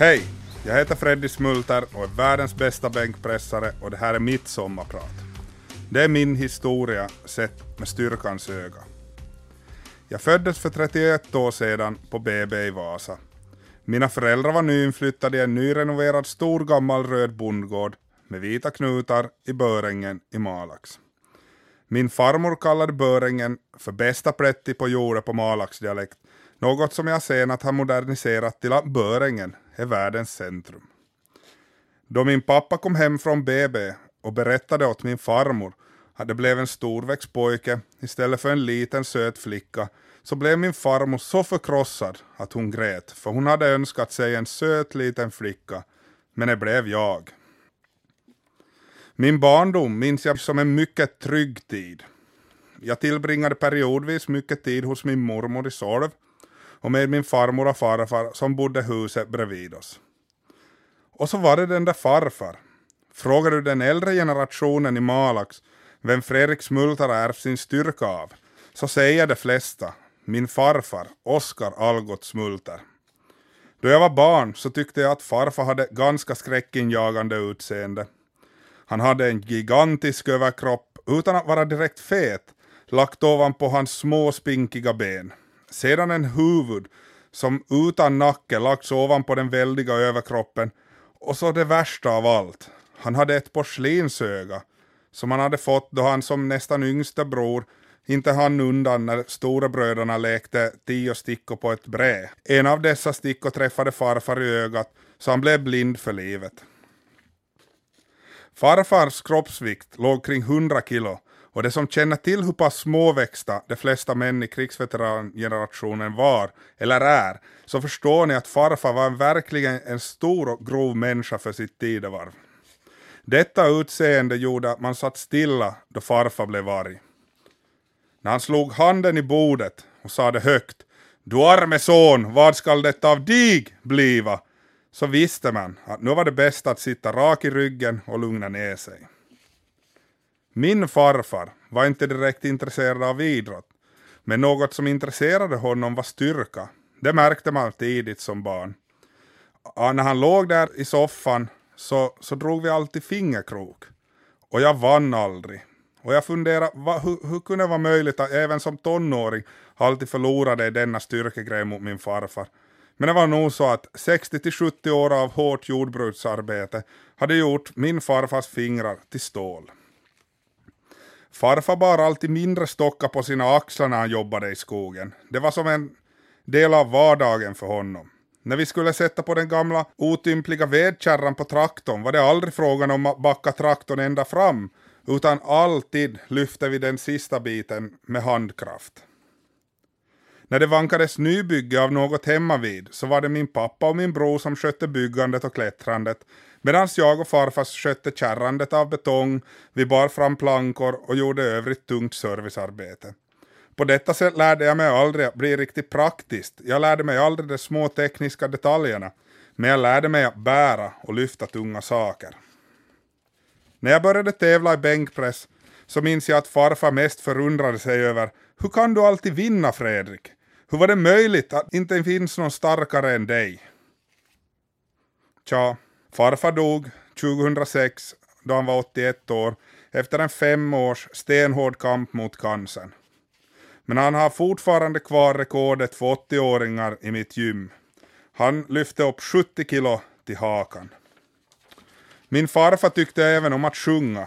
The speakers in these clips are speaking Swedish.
Hej! Jag heter Freddy Smulter och är världens bästa bänkpressare och det här är mitt sommarprat. Det är min historia sett med styrkans öga. Jag föddes för 31 år sedan på BB i Vasa. Mina föräldrar var nyinflyttade i en nyrenoverad stor gammal röd bondgård med vita knutar i Börängen i Malax. Min farmor kallade Börängen för bästa plätti på jorden på Malaxdialekt, något som jag senare har moderniserat till att Börängen är världens centrum. Då min pappa kom hem från BB och berättade åt min farmor att det blev en storväxt pojke istället för en liten söt flicka så blev min farmor så förkrossad att hon grät, för hon hade önskat sig en söt liten flicka, men det blev jag. Min barndom minns jag som en mycket trygg tid. Jag tillbringade periodvis mycket tid hos min mormor i Solv och med min farmor och farfar som bodde huset bredvid oss. Och så var det den där farfar. Frågar du den äldre generationen i Malax vem Fredrik Smultar ärvt sin styrka av, så säger de flesta min farfar Oskar Algot Smulter. Då jag var barn så tyckte jag att farfar hade ganska skräckinjagande utseende. Han hade en gigantisk överkropp utan att vara direkt fet, lagt ovanpå hans små spinkiga ben. Sedan en huvud som utan nacke lagts ovanpå den väldiga överkroppen och så det värsta av allt, han hade ett porslinsöga som han hade fått då han som nästan yngsta bror inte hann undan när storebröderna lekte tio stickor på ett brä. En av dessa stickor träffade farfar i ögat så han blev blind för livet. Farfars kroppsvikt låg kring 100 kilo och de som känner till hur pass småväxta de flesta män i krigsveterangenerationen var, eller är, så förstår ni att farfar var verkligen en stor och grov människa för sitt tidevarv. Detta utseende gjorde att man satt stilla då farfar blev arg. När han slog handen i bordet och sade högt Du arme son, vad skall detta av dig bliva? Så visste man att nu var det bäst att sitta rak i ryggen och lugna ner sig. Min farfar var inte direkt intresserad av idrott, men något som intresserade honom var styrka. Det märkte man tidigt som barn. när han låg där i soffan så, så drog vi alltid fingerkrok. Och jag vann aldrig. Och jag funderade, va, hur, hur kunde det vara möjligt att även som tonåring alltid förlorade i denna styrkegrej mot min farfar. Men det var nog så att 60-70 år av hårt jordbruksarbete hade gjort min farfars fingrar till stål. Farfar bar alltid mindre stockar på sina axlar när han jobbade i skogen. Det var som en del av vardagen för honom. När vi skulle sätta på den gamla otympliga vedkärran på traktorn var det aldrig frågan om att backa traktorn ända fram, utan alltid lyfte vi den sista biten med handkraft. När det vankades nybygge av något hemmavid så var det min pappa och min bror som skötte byggandet och klättrandet, medan jag och farfar skötte kärrandet av betong, vi bar fram plankor och gjorde övrigt tungt servicearbete. På detta sätt lärde jag mig aldrig att bli riktigt praktiskt. Jag lärde mig aldrig de små tekniska detaljerna, men jag lärde mig att bära och lyfta tunga saker. När jag började tävla i bänkpress så minns jag att farfar mest förundrade sig över hur kan du alltid vinna Fredrik? Hur var det möjligt att inte finns någon starkare än dig? Tja, farfar dog 2006 då han var 81 år efter en fem års stenhård kamp mot cancern. Men han har fortfarande kvar rekordet för 80-åringar i mitt gym. Han lyfte upp 70 kilo till hakan. Min farfar tyckte även om att sjunga.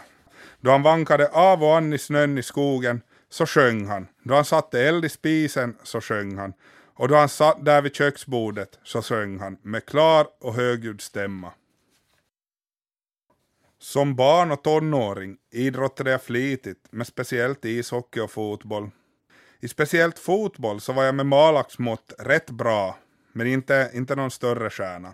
Då han vankade av och an i snön i skogen så sjöng han. Då han satte eld i spisen så sjöng han. Och då han satt där vid köksbordet så sjöng han med klar och högljudd stämma. Som barn och tonåring idrottade jag flitigt med speciellt ishockey och fotboll. I speciellt fotboll så var jag med Malax mått rätt bra, men inte, inte någon större stjärna.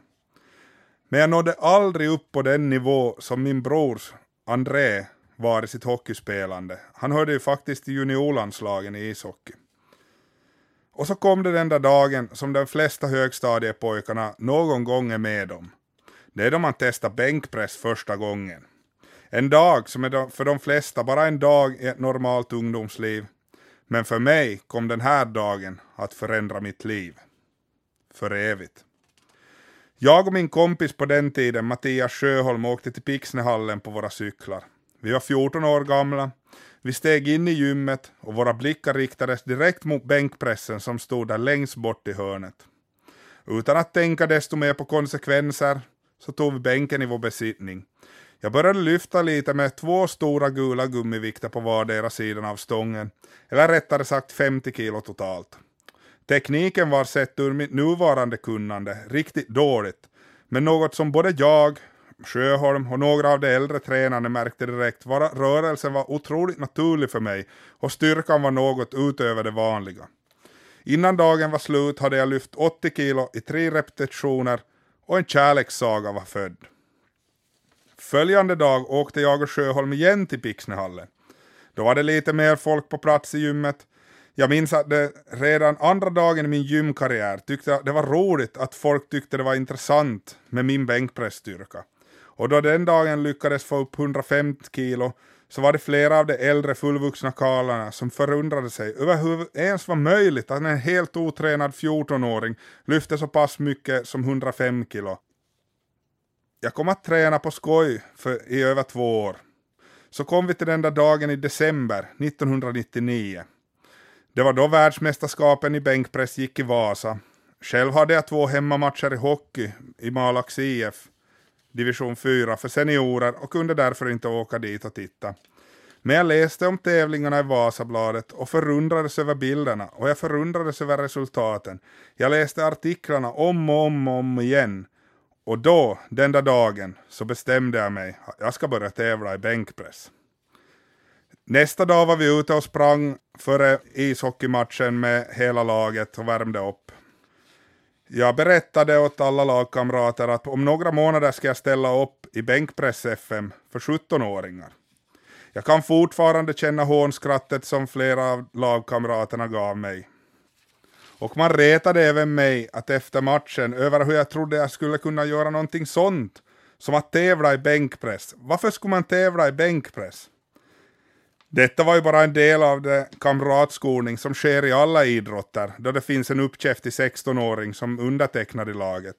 Men jag nådde aldrig upp på den nivå som min bror André var i sitt hockeyspelande. Han hörde ju faktiskt till juniorlandslagen i ishockey. Och så kom det den där dagen som de flesta högstadiepojkarna någon gång är med om. Det är då man testar bänkpress första gången. En dag som är för de flesta bara en dag i ett normalt ungdomsliv. Men för mig kom den här dagen att förändra mitt liv. För evigt. Jag och min kompis på den tiden, Mattias Sjöholm, åkte till Pixnehallen på våra cyklar. Vi var 14 år gamla. Vi steg in i gymmet och våra blickar riktades direkt mot bänkpressen som stod där längst bort i hörnet. Utan att tänka desto mer på konsekvenser så tog vi bänken i vår besittning. Jag började lyfta lite med två stora gula gummivikter på vardera sidan av stången, eller rättare sagt 50 kilo totalt. Tekniken var sett ur mitt nuvarande kunnande riktigt dåligt, men något som både jag, Sjöholm och några av de äldre tränarna märkte direkt var att rörelsen var otroligt naturlig för mig och styrkan var något utöver det vanliga. Innan dagen var slut hade jag lyft 80 kilo i tre repetitioner och en kärlekssaga var född. Följande dag åkte jag och Sjöholm igen till Pixnehallen. Då var det lite mer folk på plats i gymmet. Jag minns att det redan andra dagen i min gymkarriär tyckte det var roligt att folk tyckte det var intressant med min bänkpressstyrka. Och då den dagen lyckades få upp 150 kilo så var det flera av de äldre fullvuxna karlarna som förundrade sig över hur det ens var möjligt att en helt otränad 14-åring lyfte så pass mycket som 105 kilo. Jag kom att träna på skoj för, i över två år. Så kom vi till den där dagen i december 1999. Det var då världsmästerskapen i bänkpress gick i Vasa. Själv hade jag två hemmamatcher i hockey i Malax IF division 4 för seniorer och kunde därför inte åka dit och titta. Men jag läste om tävlingarna i Vasabladet och förundrades över bilderna och jag förundrades över resultaten. Jag läste artiklarna om och om och om igen. Och då, den där dagen, så bestämde jag mig att jag ska börja tävla i bänkpress. Nästa dag var vi ute och sprang före ishockeymatchen med hela laget och värmde upp. Jag berättade åt alla lagkamrater att om några månader ska jag ställa upp i bänkpress-FM för 17-åringar. Jag kan fortfarande känna hånskrattet som flera av lagkamraterna gav mig. Och man retade även mig att efter matchen över hur jag trodde jag skulle kunna göra någonting sånt, som att tävla i bänkpress. Varför skulle man tävla i bänkpress? Detta var ju bara en del av den kamratskolning som sker i alla idrotter, då det finns en uppkäftig 16-åring som undertecknar i laget.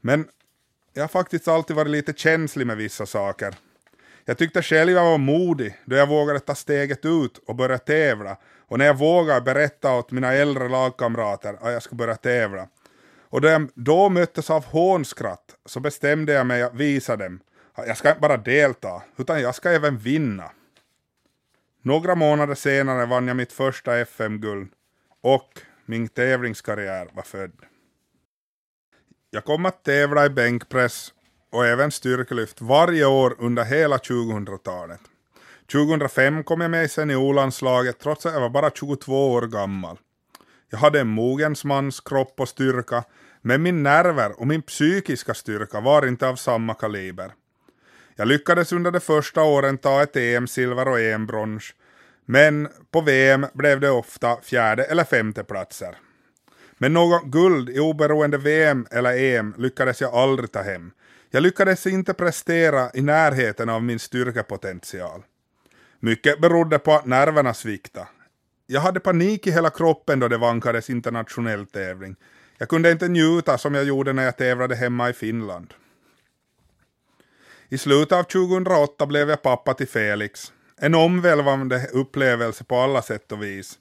Men jag har faktiskt alltid varit lite känslig med vissa saker. Jag tyckte själv jag var modig då jag vågade ta steget ut och börja tävla, och när jag vågade berätta åt mina äldre lagkamrater att jag skulle börja tävla. Och då jag då möttes av hånskratt så bestämde jag mig att visa dem att jag ska inte bara delta, utan jag ska även vinna. Några månader senare vann jag mitt första FM-guld och min tävlingskarriär var född. Jag kom att tävla i bänkpress och även styrkelyft varje år under hela 2000-talet. 2005 kom jag med i seniorlandslaget trots att jag var bara 22 år gammal. Jag hade en mogens mans kropp och styrka, men min nerver och min psykiska styrka var inte av samma kaliber. Jag lyckades under de första åren ta ett EM-silver och EM-brons, men på VM blev det ofta fjärde eller femte platser. Men något guld i oberoende VM eller EM lyckades jag aldrig ta hem. Jag lyckades inte prestera i närheten av min styrkepotential. Mycket berodde på att nerverna sviktade. Jag hade panik i hela kroppen då det vankades internationell tävling. Jag kunde inte njuta som jag gjorde när jag tävlade hemma i Finland. I slutet av 2008 blev jag pappa till Felix. En omvälvande upplevelse på alla sätt och vis.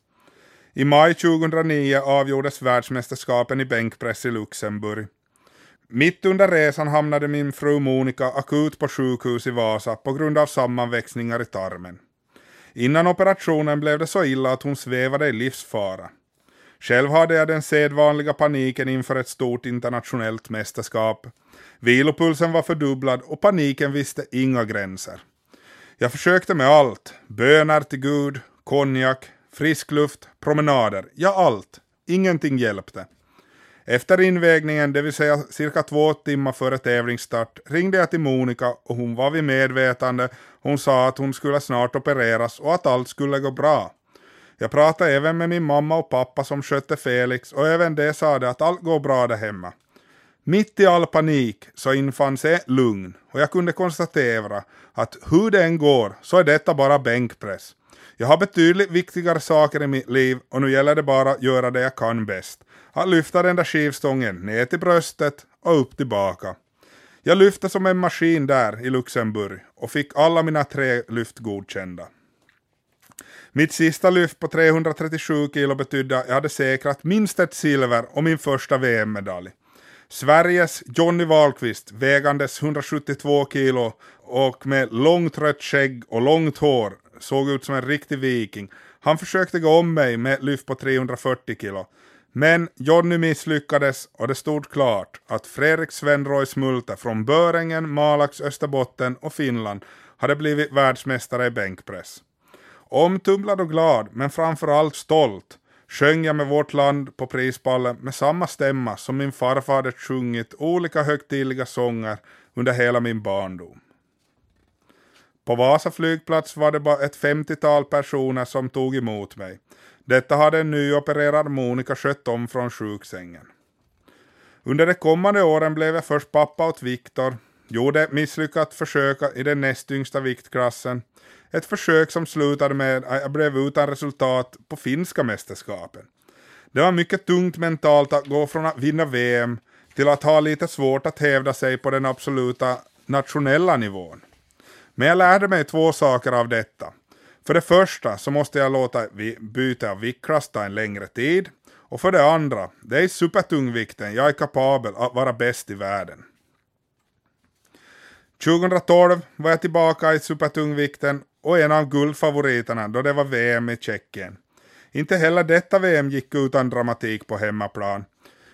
I maj 2009 avgjordes världsmästerskapen i bänkpress i Luxemburg. Mitt under resan hamnade min fru Monica akut på sjukhus i Vasa på grund av sammanväxningar i tarmen. Innan operationen blev det så illa att hon svävade i livsfara. Själv hade jag den sedvanliga paniken inför ett stort internationellt mästerskap. Vilopulsen var fördubblad och paniken visste inga gränser. Jag försökte med allt. Böner till Gud, konjak, frisk luft, promenader. Ja, allt. Ingenting hjälpte. Efter invägningen, det vill säga cirka två timmar före tävlingsstart, ringde jag till Monica och hon var vid medvetande. Hon sa att hon skulle snart opereras och att allt skulle gå bra. Jag pratade även med min mamma och pappa som skötte Felix och även de sa att allt går bra där hemma. Mitt i all panik så infann sig lugn och jag kunde konstatera att hur det än går så är detta bara bänkpress. Jag har betydligt viktigare saker i mitt liv och nu gäller det bara att göra det jag kan bäst. Att lyfta den där skivstången ner till bröstet och upp tillbaka. Jag lyfte som en maskin där i Luxemburg och fick alla mina tre lyft godkända. Mitt sista lyft på 337 kilo betydde att jag hade säkrat minst ett silver och min första VM-medalj. Sveriges Johnny Wahlqvist, vägandes 172 kilo och med långt rött skägg och långt hår, såg ut som en riktig viking. Han försökte gå om mig med ett lyft på 340 kilo. Men Johnny misslyckades och det stod klart att Fredrik Svenroy Smulte från Börängen, Malax, Österbotten och Finland hade blivit världsmästare i bänkpress. Omtumlad och glad, men framförallt stolt, sjöng jag med vårt land på prispallen med samma stämma som min farfar hade sjungit olika högtidliga sånger under hela min barndom. På Vasa flygplats var det bara ett femtiotal personer som tog emot mig. Detta hade en nyopererad Monica skött om från sjuksängen. Under de kommande åren blev jag först pappa åt Viktor, gjorde ett misslyckat försök i den näst yngsta viktklassen, ett försök som slutade med att jag blev utan resultat på finska mästerskapen. Det var mycket tungt mentalt att gå från att vinna VM till att ha lite svårt att hävda sig på den absoluta nationella nivån. Men jag lärde mig två saker av detta. För det första så måste jag låta byte av viktklass ta en längre tid. Och för det andra, det är i supertungvikten jag är kapabel att vara bäst i världen. 2012 var jag tillbaka i supertungvikten och en av guldfavoriterna då det var VM i Tjeckien. Inte heller detta VM gick utan dramatik på hemmaplan.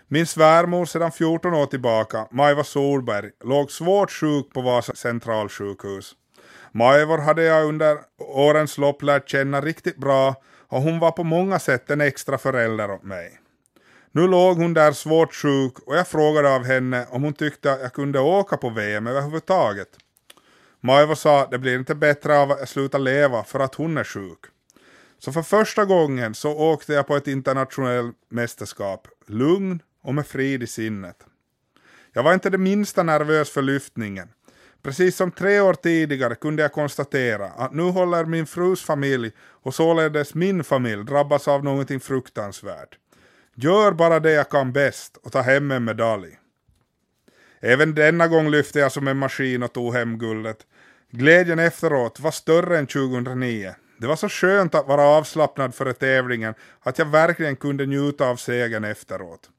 Min svärmor sedan 14 år tillbaka, Majva Solberg, låg svårt sjuk på Vasa centralsjukhus. Majvor hade jag under årens lopp lärt känna riktigt bra och hon var på många sätt en extra förälder åt mig. Nu låg hon där svårt sjuk och jag frågade av henne om hon tyckte att jag kunde åka på VM överhuvudtaget. Majvor sa att det blir inte bättre av att sluta leva för att hon är sjuk. Så för första gången så åkte jag på ett internationellt mästerskap, lugn och med frid i sinnet. Jag var inte det minsta nervös för lyftningen. Precis som tre år tidigare kunde jag konstatera att nu håller min frus familj och således min familj drabbas av någonting fruktansvärt. Gör bara det jag kan bäst och ta hem en medalj. Även denna gång lyfte jag som en maskin och tog hem guldet. Glädjen efteråt var större än 2009. Det var så skönt att vara avslappnad före tävlingen att jag verkligen kunde njuta av segern efteråt.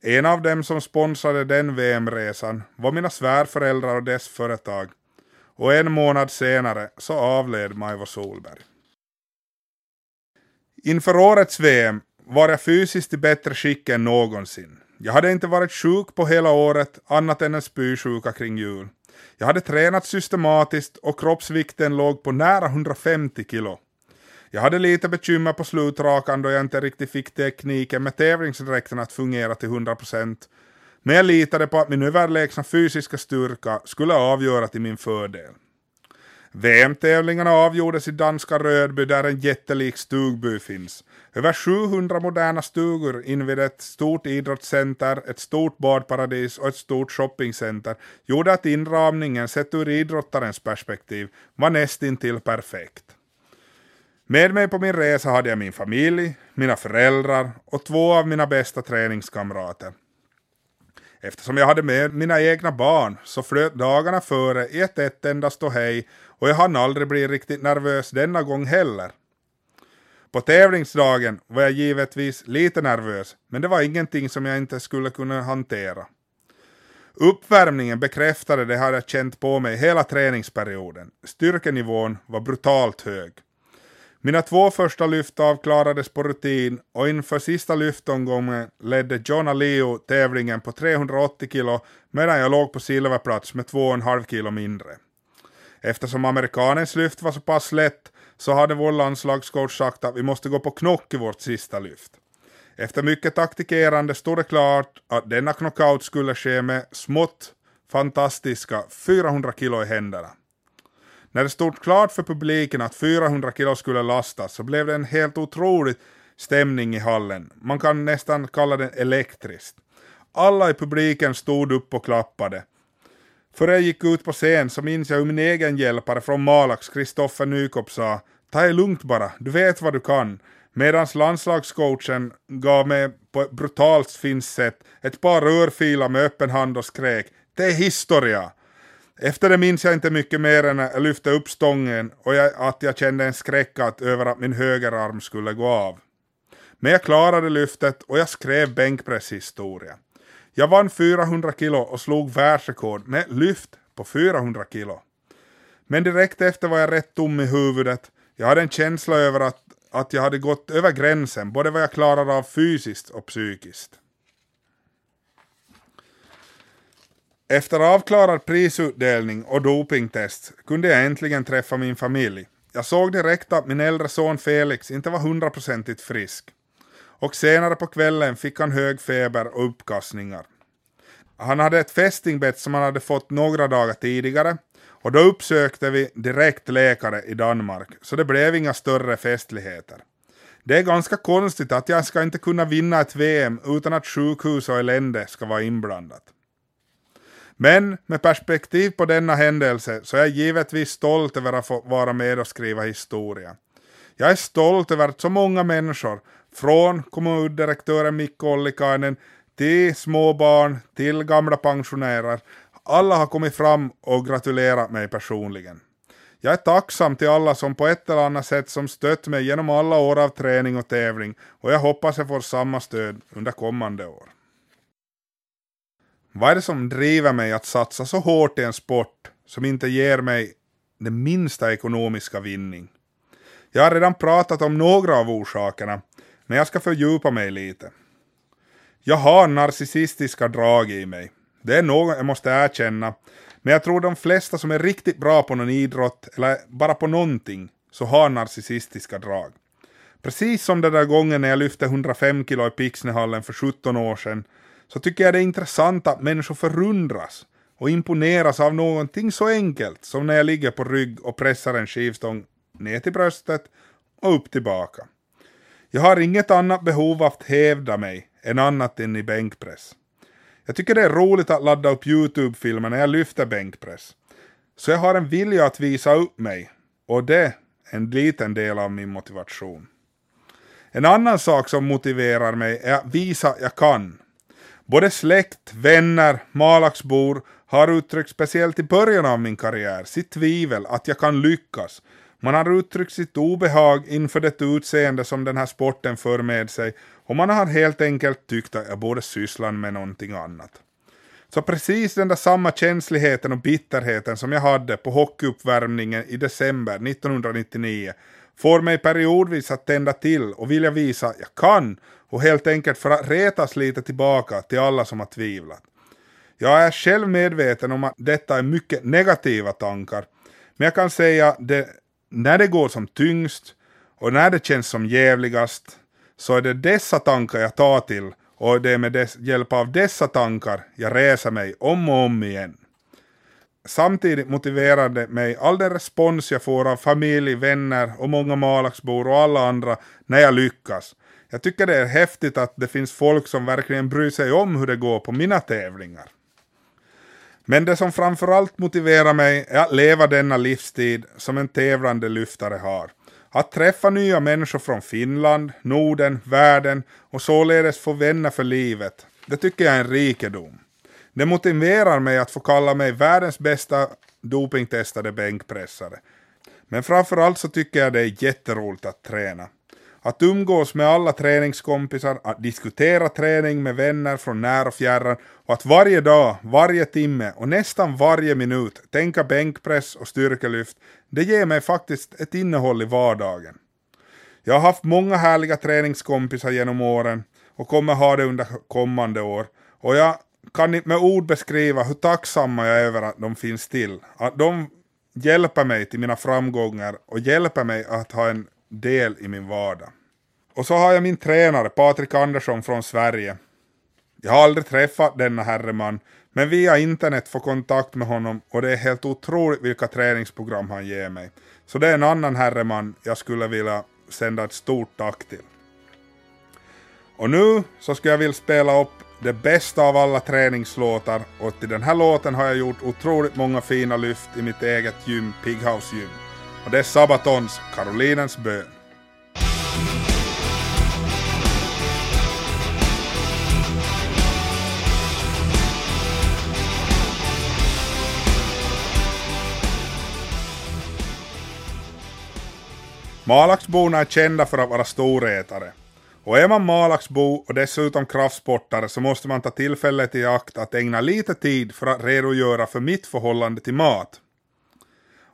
En av dem som sponsrade den VM-resan var mina svärföräldrar och dess företag. Och en månad senare så avled Majvo Solberg. Inför årets VM var jag fysiskt i bättre skick än någonsin. Jag hade inte varit sjuk på hela året annat än en spysjuka kring jul. Jag hade tränat systematiskt och kroppsvikten låg på nära 150 kilo. Jag hade lite bekymmer på slutrakan då jag inte riktigt fick tekniken med tävlingsdräkten att fungera till 100%. Men jag litade på att min överlägsna fysiska styrka skulle avgöra till min fördel. VM-tävlingarna avgjordes i danska Rödby där en jättelik stugby finns. Över 700 moderna stugor invid ett stort idrottscenter, ett stort badparadis och ett stort shoppingcenter gjorde att inramningen sett ur idrottarens perspektiv var nästintill perfekt. Med mig på min resa hade jag min familj, mina föräldrar och två av mina bästa träningskamrater. Eftersom jag hade med mina egna barn så flöt dagarna före i ett ett enda ståhej och jag hann aldrig bli riktigt nervös denna gång heller. På tävlingsdagen var jag givetvis lite nervös, men det var ingenting som jag inte skulle kunna hantera. Uppvärmningen bekräftade det jag hade känt på mig hela träningsperioden. Styrkenivån var brutalt hög. Mina två första lyft avklarades på rutin och inför sista lyftomgången ledde John Leo tävlingen på 380 kilo medan jag låg på silverplats med 2,5 kilo mindre. Eftersom amerikanens lyft var så pass lätt så hade vår landslagscoach sagt att vi måste gå på knock i vårt sista lyft. Efter mycket taktikerande stod det klart att denna knockout skulle ske med smått fantastiska 400 kilo i händerna. När det stod klart för publiken att 400 kilo skulle lastas så blev det en helt otrolig stämning i hallen. Man kan nästan kalla den elektriskt. Alla i publiken stod upp och klappade. Före jag gick ut på scen så minns jag hur min egen hjälpare från Malax, Kristoffer Nykop, sa ta det lugnt bara, du vet vad du kan. Medans landslagscoachen gav mig på ett brutalt finskt sätt ett par rörfilar med öppen hand och skrek ”Det är historia!” Efter det minns jag inte mycket mer än att jag lyfte upp stången och jag, att jag kände en skräck att, över att min högerarm skulle gå av. Men jag klarade lyftet och jag skrev bänkpresshistoria. Jag vann 400 kilo och slog världsrekord med lyft på 400 kilo. Men direkt efter var jag rätt tom i huvudet. Jag hade en känsla över att, att jag hade gått över gränsen, både vad jag klarade av fysiskt och psykiskt. Efter avklarad prisutdelning och dopingtest kunde jag äntligen träffa min familj. Jag såg direkt att min äldre son Felix inte var hundraprocentigt frisk. Och senare på kvällen fick han hög feber och uppkastningar. Han hade ett fästingbett som han hade fått några dagar tidigare och då uppsökte vi direkt läkare i Danmark, så det blev inga större festligheter. Det är ganska konstigt att jag ska inte kunna vinna ett VM utan att sjukhus och elände ska vara inblandat. Men med perspektiv på denna händelse så är jag givetvis stolt över att få vara med och skriva historia. Jag är stolt över att så många människor, från kommundirektören Mikko Ollikainen till småbarn, till gamla pensionärer, alla har kommit fram och gratulerat mig personligen. Jag är tacksam till alla som på ett eller annat sätt som stött mig genom alla år av träning och tävling och jag hoppas jag får samma stöd under kommande år. Vad är det som driver mig att satsa så hårt i en sport som inte ger mig den minsta ekonomiska vinning? Jag har redan pratat om några av orsakerna, men jag ska fördjupa mig lite. Jag har narcissistiska drag i mig. Det är något jag måste erkänna, men jag tror de flesta som är riktigt bra på någon idrott, eller bara på någonting, så har narcissistiska drag. Precis som den där gången när jag lyfte 105 kilo i Pixnehallen för 17 år sedan, så tycker jag det är intressant att människor förundras och imponeras av någonting så enkelt som när jag ligger på rygg och pressar en skivstång ner till bröstet och upp tillbaka. Jag har inget annat behov av att hävda mig än annat än i bänkpress. Jag tycker det är roligt att ladda upp YouTube-filmer när jag lyfter bänkpress. Så jag har en vilja att visa upp mig och det är en liten del av min motivation. En annan sak som motiverar mig är att visa att jag kan. Både släkt, vänner, Malaxbor har uttryckt speciellt i början av min karriär sitt tvivel att jag kan lyckas. Man har uttryckt sitt obehag inför det utseende som den här sporten för med sig och man har helt enkelt tyckt att jag borde syssla med någonting annat. Så precis den där samma känsligheten och bitterheten som jag hade på hockeyuppvärmningen i december 1999 får mig periodvis att tända till och vilja visa att jag kan och helt enkelt för att retas lite tillbaka till alla som har tvivlat. Jag är själv medveten om att detta är mycket negativa tankar, men jag kan säga det när det går som tyngst och när det känns som jävligast så är det dessa tankar jag tar till och det är med dess, hjälp av dessa tankar jag reser mig om och om igen. Samtidigt motiverar det mig all den respons jag får av familj, vänner och många Malaxbor och alla andra när jag lyckas. Jag tycker det är häftigt att det finns folk som verkligen bryr sig om hur det går på mina tävlingar. Men det som framförallt motiverar mig är att leva denna livstid som en tävlande lyftare har. Att träffa nya människor från Finland, Norden, världen och således få vänner för livet, det tycker jag är en rikedom. Det motiverar mig att få kalla mig världens bästa dopingtestade bänkpressare. Men framförallt så tycker jag det är jätteroligt att träna. Att umgås med alla träningskompisar, att diskutera träning med vänner från när och fjärran och att varje dag, varje timme och nästan varje minut tänka bänkpress och styrkelyft, det ger mig faktiskt ett innehåll i vardagen. Jag har haft många härliga träningskompisar genom åren och kommer ha det under kommande år och jag kan inte med ord beskriva hur tacksamma jag är över att de finns till. Att de hjälper mig till mina framgångar och hjälper mig att ha en del i min vardag. Och så har jag min tränare Patrik Andersson från Sverige. Jag har aldrig träffat denna herreman, men via internet får kontakt med honom och det är helt otroligt vilka träningsprogram han ger mig. Så det är en annan herreman jag skulle vilja sända ett stort tack till. Och nu så skulle jag vilja spela upp det bästa av alla träningslåtar och till den här låten har jag gjort otroligt många fina lyft i mitt eget gym, Pighouse Gym och det är Sabatons Karolinens bön. Malaxborna är kända för att vara storätare. Och är man Malaxbo och dessutom kraftsportare så måste man ta tillfället i akt att ägna lite tid för att redogöra för mitt förhållande till mat.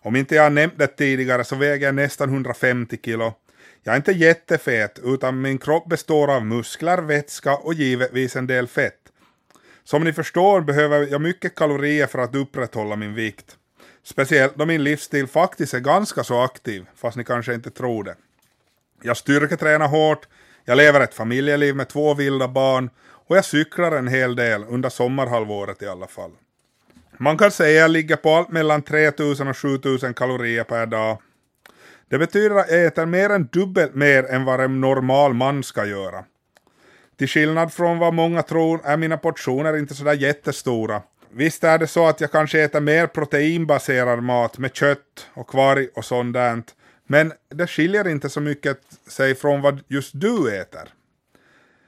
Om inte jag har nämnt det tidigare så väger jag nästan 150 kilo. Jag är inte jättefet utan min kropp består av muskler, vätska och givetvis en del fett. Som ni förstår behöver jag mycket kalorier för att upprätthålla min vikt. Speciellt då min livsstil faktiskt är ganska så aktiv, fast ni kanske inte tror det. Jag styrketränar hårt, jag lever ett familjeliv med två vilda barn och jag cyklar en hel del under sommarhalvåret i alla fall. Man kan säga att jag ligger på allt mellan 3000 och 7000 kalorier per dag. Det betyder att jag äter mer än dubbelt mer än vad en normal man ska göra. Till skillnad från vad många tror är mina portioner inte sådär jättestora. Visst är det så att jag kanske äter mer proteinbaserad mat med kött och kvarg och sånt där, men det skiljer inte så mycket sig från vad just du äter.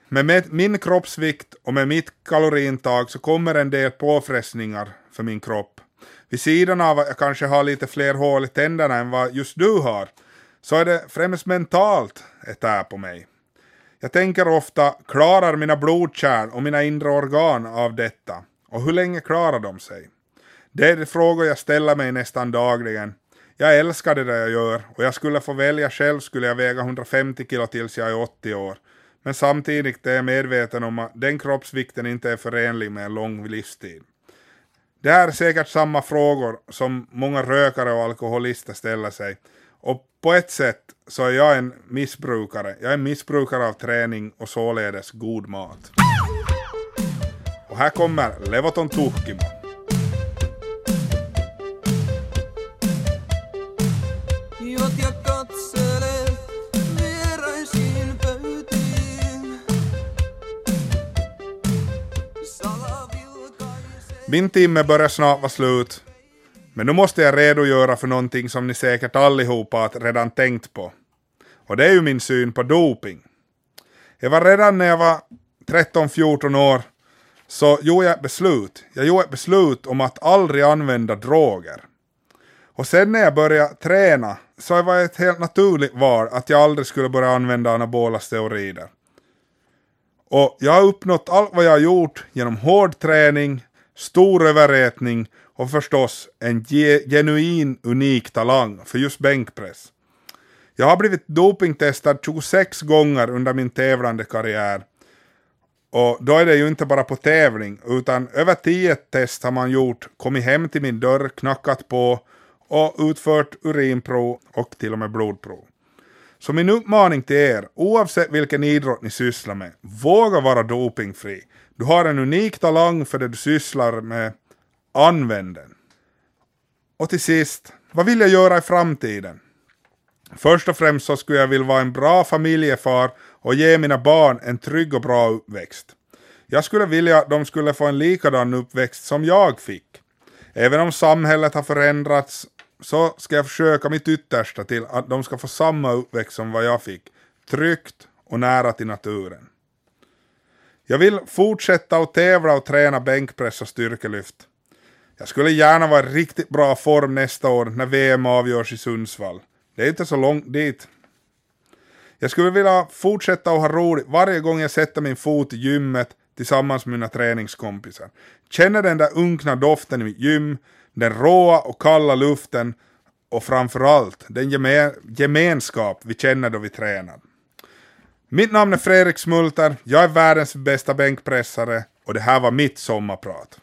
Men med min kroppsvikt och med mitt kaloriintag så kommer en del påfrestningar för min kropp. Vid sidan av att jag kanske har lite fler hål i tänderna än vad just du har, så är det främst mentalt ett är på mig. Jag tänker ofta, klarar mina blodkärl och mina inre organ av detta? Och hur länge klarar de sig? Det är de frågor jag ställer mig nästan dagligen. Jag älskar det där jag gör och jag skulle få välja själv skulle jag väga 150 kilo tills jag är 80 år. Men samtidigt är jag medveten om att den kroppsvikten inte är förenlig med en lång livstid. Det här är säkert samma frågor som många rökare och alkoholister ställer sig. Och på ett sätt så är jag en missbrukare. Jag är missbrukare av träning och således god mat. Och här kommer Levoton Tuhkimo. Min timme börjar snart vara slut. Men nu måste jag redogöra för någonting som ni säkert allihopa redan tänkt på. Och det är ju min syn på doping. Jag var redan när jag var 13-14 år så gjorde jag ett beslut. Jag gjorde ett beslut om att aldrig använda droger. Och sen när jag började träna så var det ett helt naturligt val att jag aldrig skulle börja använda anabola steroider. Och jag har uppnått allt vad jag har gjort genom hård träning, stor överätning och förstås en ge- genuin unik talang för just bänkpress. Jag har blivit dopingtestad 26 gånger under min tävlande karriär. Och då är det ju inte bara på tävling, utan över 10 test har man gjort, kommit hem till min dörr, knackat på och utfört urinprov och till och med blodprov. Så min uppmaning till er, oavsett vilken idrott ni sysslar med, våga vara dopingfri. Du har en unik talang för det du sysslar med, använd den. Och till sist, vad vill jag göra i framtiden? Först och främst så skulle jag vilja vara en bra familjefar och ge mina barn en trygg och bra uppväxt. Jag skulle vilja att de skulle få en likadan uppväxt som jag fick. Även om samhället har förändrats så ska jag försöka mitt yttersta till att de ska få samma uppväxt som vad jag fick. Tryggt och nära till naturen. Jag vill fortsätta att tävla och träna bänkpress och styrkelyft. Jag skulle gärna vara i riktigt bra form nästa år när VM avgörs i Sundsvall. Det är inte så långt dit. Jag skulle vilja fortsätta att ha roligt varje gång jag sätter min fot i gymmet tillsammans med mina träningskompisar. Känner den där unkna doften i mitt gym, den råa och kalla luften och framförallt den gemenskap vi känner då vi tränar. Mitt namn är Fredrik Smulter, jag är världens bästa bänkpressare och det här var mitt sommarprat.